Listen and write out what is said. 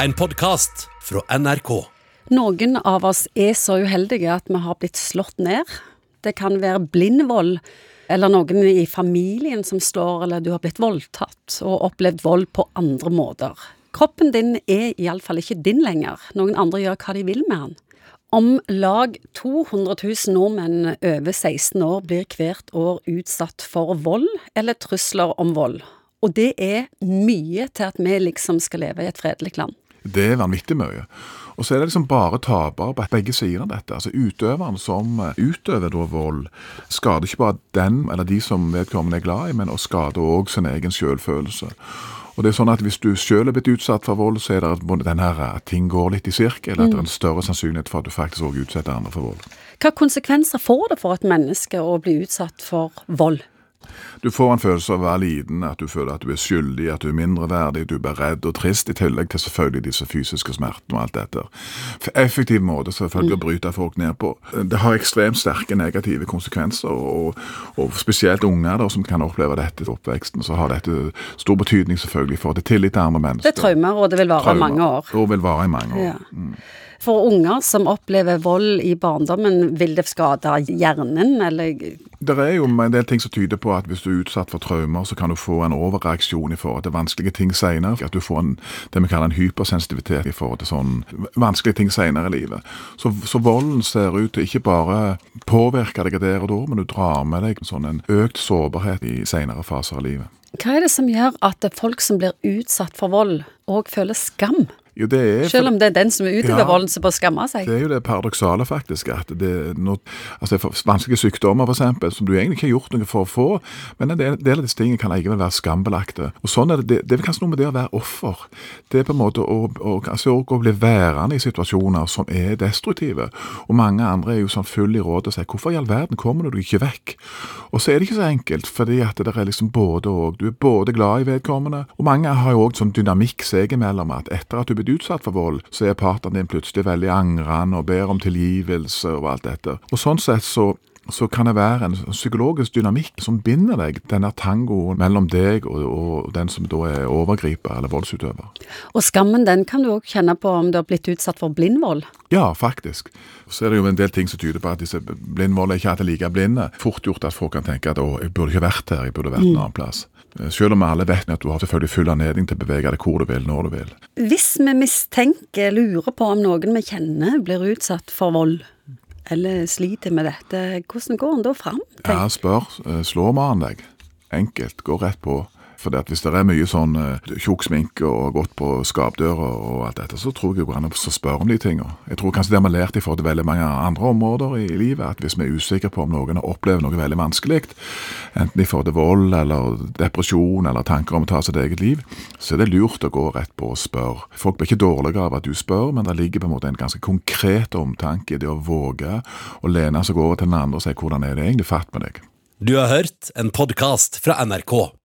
en podkast fra NRK. Noen av oss er så uheldige at vi har blitt slått ned. Det kan være blind vold, eller noen i familien som slår, eller du har blitt voldtatt og opplevd vold på andre måter. Kroppen din er iallfall ikke din lenger, noen andre gjør hva de vil med den. Om lag 200 000 nordmenn over 16 år blir hvert år utsatt for vold eller trusler om vold. Og det er mye til at vi liksom skal leve i et fredelig land. Det er vanvittig mye. Og så er det liksom bare tapere på begge sider av dette. Altså Utøveren som utøver da vold, skader ikke bare den eller de som vedkommende er glad i, men og skader òg sin egen selvfølelse. Og det er sånn at Hvis du selv er blitt utsatt for vold, så er det den her at ting går litt i sirkel. At det er en større sannsynlighet for at du faktisk òg utsetter andre for vold. Hva konsekvenser får det for et menneske å bli utsatt for vold? Du får en følelse av å være liten, at du føler at du er skyldig, at du er mindreverdig, du blir redd og trist, i tillegg til selvfølgelig disse fysiske smertene og alt dette. For effektiv måte selvfølgelig å mm. bryte folk ned på. Det har ekstremt sterke negative konsekvenser, og, og spesielt unger da, som kan oppleve dette i oppveksten, så har dette stor betydning selvfølgelig for det tillit til andre mennesker. Det er traumer, og det vil vare i mange år. Og vil vare i mange år. Ja. Mm. For unger som opplever vold i barndommen, vil det skade hjernen, eller Det er jo en del ting som tyder på at hvis du er utsatt for traumer, så kan du få en overreaksjon i forhold til vanskelige ting senere. At du får en, det vi kaller en hypersensitivitet i forhold til sånn vanskelige ting senere i livet. Så, så volden ser ut til ikke bare påvirke deg der og da, men du drar med deg sånn en økt sårbarhet i senere faser av livet. Hva er det som gjør at folk som blir utsatt for vold, òg føler skam? Jo, er, Selv om det er den som er utøver ja, volden som bør skamme seg? Det er jo det paradoksale, faktisk. at det, noe, altså Vanskelige sykdommer, f.eks., som du egentlig ikke har gjort noe for å få, men en del, del av disse tingene kan likevel være skambelagte. Og sånn er Det det, det er kanskje noe med det å være offer. Det er på en måte å, å, altså å bli værende i situasjoner som er destruktive. Og mange andre er jo sånn full i råd og sier 'hvorfor i all verden kommer du ikke vekk'? Og så er det ikke så enkelt, fordi at det er liksom både og. Du er både glad i vedkommende, og mange har jo òg sånn dynamikk seg imellom at etter at du blitt utsatt for vold, så er partneren din plutselig veldig angrende og ber om tilgivelse og alt dette. Og sånn sett så så kan det være en psykologisk dynamikk som binder deg, denne tangoen mellom deg og, og, den som da er overgriper eller voldsutøver. Og skammen den kan du òg kjenne på om du har blitt utsatt for blindvold? Ja, faktisk. Så er det jo en del ting som tyder på at disse blindvold er ikke alltid like blinde. Fort gjort at folk kan tenke at å, jeg burde ikke vært her, jeg burde vært en mm. annen plass. Selv om alle vet at du har selvfølgelig full anledning til å bevege deg hvor du vil, når du vil. Hvis vi mistenker, lurer på om noen vi kjenner blir utsatt for vold, eller sliter med dette, hvordan går en da fram? Ja, spør. Eh, slår man deg? Enkelt. Gå rett på. For hvis det er mye sånn uh, tjukk sminke og gått på skapdører og alt dette, så tror jeg det går an å spørre om de tingene. Jeg tror kanskje det har vi lært i forhold til veldig mange andre områder i livet, at hvis vi er usikre på om noen har opplevd noe veldig vanskelig, enten i forhold til vold eller depresjon eller tanker om å ta sitt eget liv, så er det lurt å gå rett på og spørre. Folk blir ikke dårlige av at du spør, men det ligger på en måte en ganske konkret omtanke i det å våge å lene seg over til den andre og si hvordan er det egentlig fatt med deg. Du har hørt en podkast fra NRK.